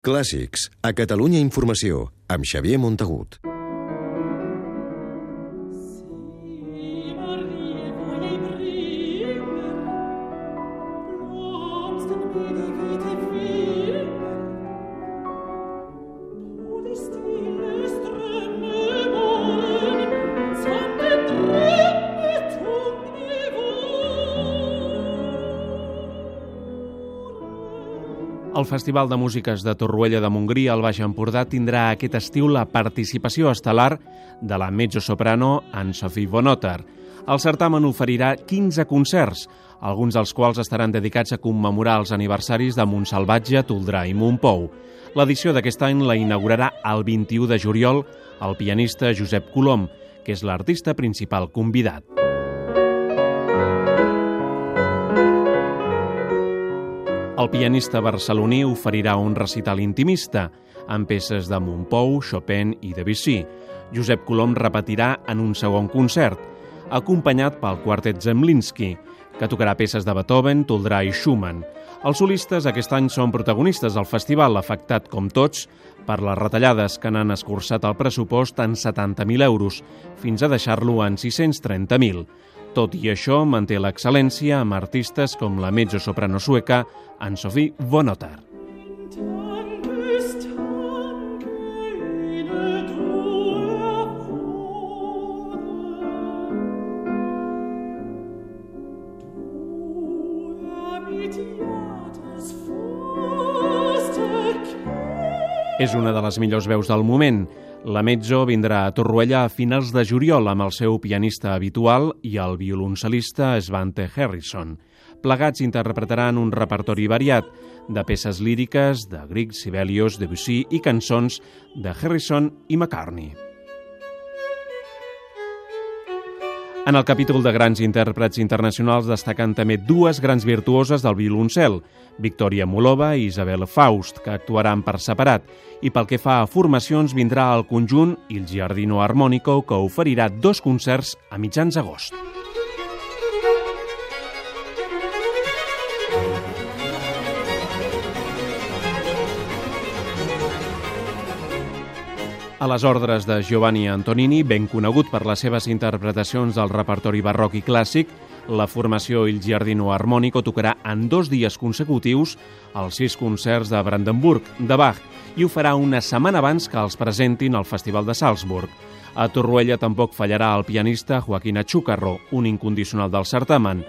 Clàssics, a Catalunya Informació, amb Xavier Montagut. El Festival de Músiques de Torroella de Montgrí al Baix Empordà tindrà aquest estiu la participació estel·lar de la mezzo-soprano Anne-Sophie Bonotter. El certamen oferirà 15 concerts, alguns dels quals estaran dedicats a commemorar els aniversaris de Montsalvatge, Toldrà i Montpou. L'edició d'aquest any la inaugurarà el 21 de juliol el pianista Josep Colom, que és l'artista principal convidat. El pianista barceloní oferirà un recital intimista amb peces de Montpou, Chopin i Debussy. Josep Colom repetirà en un segon concert, acompanyat pel quartet Zemlinsky, que tocarà peces de Beethoven, Toldrà i Schumann. Els solistes aquest any són protagonistes del festival, afectat, com tots, per les retallades que n'han escurçat el pressupost en 70.000 euros, fins a deixar-lo en 630.000. Tot i això, manté l'excel·lència amb artistes com la mezzo-soprano sueca Anne-Sophie Vonotar. És una de les millors veus del moment. La Mezzo vindrà a Torroella a finals de juliol amb el seu pianista habitual i el violoncel·lista Svante Harrison. Plegats interpretaran un repertori variat de peces líriques de Grieg, Sibelius, Debussy i cançons de Harrison i McCartney. En el capítol de grans intèrprets internacionals destaquen també dues grans virtuoses del violoncel, Victoria Molova i Isabel Faust, que actuaran per separat, i pel que fa a formacions vindrà el conjunt Il Giardino Armonico, que oferirà dos concerts a mitjans d'agost. A les ordres de Giovanni Antonini, ben conegut per les seves interpretacions del repertori barroc i clàssic, la formació Il Giardino Armonico tocarà en dos dies consecutius els sis concerts de Brandenburg, de Bach, i ho farà una setmana abans que els presentin al Festival de Salzburg. A Torroella tampoc fallarà el pianista Joaquín Achúcarro, un incondicional del certamen,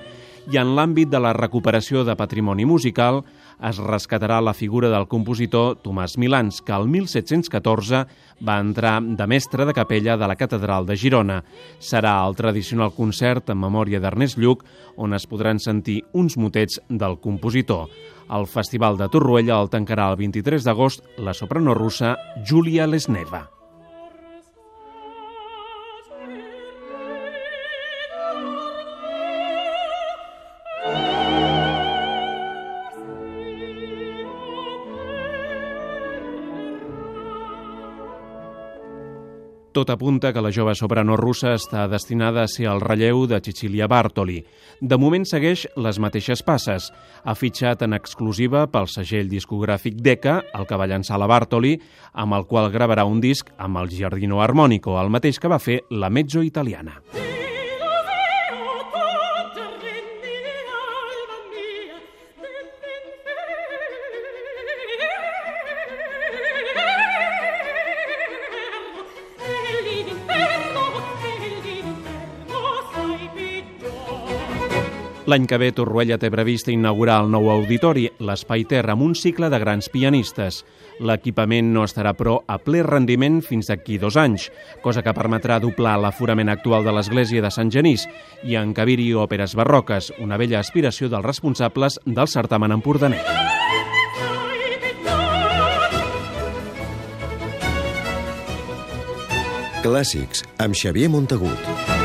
i en l'àmbit de la recuperació de patrimoni musical es rescatarà la figura del compositor Tomàs Milans, que el 1714 va entrar de mestre de capella de la Catedral de Girona. Serà el tradicional concert en memòria d'Ernest Lluc, on es podran sentir uns motets del compositor. El Festival de Torroella el tancarà el 23 d'agost la soprano russa Júlia Lesneva. Tot apunta que la jove soprano russa està destinada a ser el relleu de Cecilia Bartoli. De moment segueix les mateixes passes. Ha fitxat en exclusiva pel segell discogràfic Decca, el que va llançar la Bartoli, amb el qual gravarà un disc amb el Giardino Armonico, el mateix que va fer la mezzo italiana. L'any que ve Torroella té previst inaugurar el nou auditori, l'Espai Terra, amb un cicle de grans pianistes. L'equipament no estarà, però, a ple rendiment fins d'aquí dos anys, cosa que permetrà doblar l'aforament actual de l'Església de Sant Genís i encabir-hi òperes barroques, una vella aspiració dels responsables del certamen empordaner. Clàssics, amb Xavier Montagut.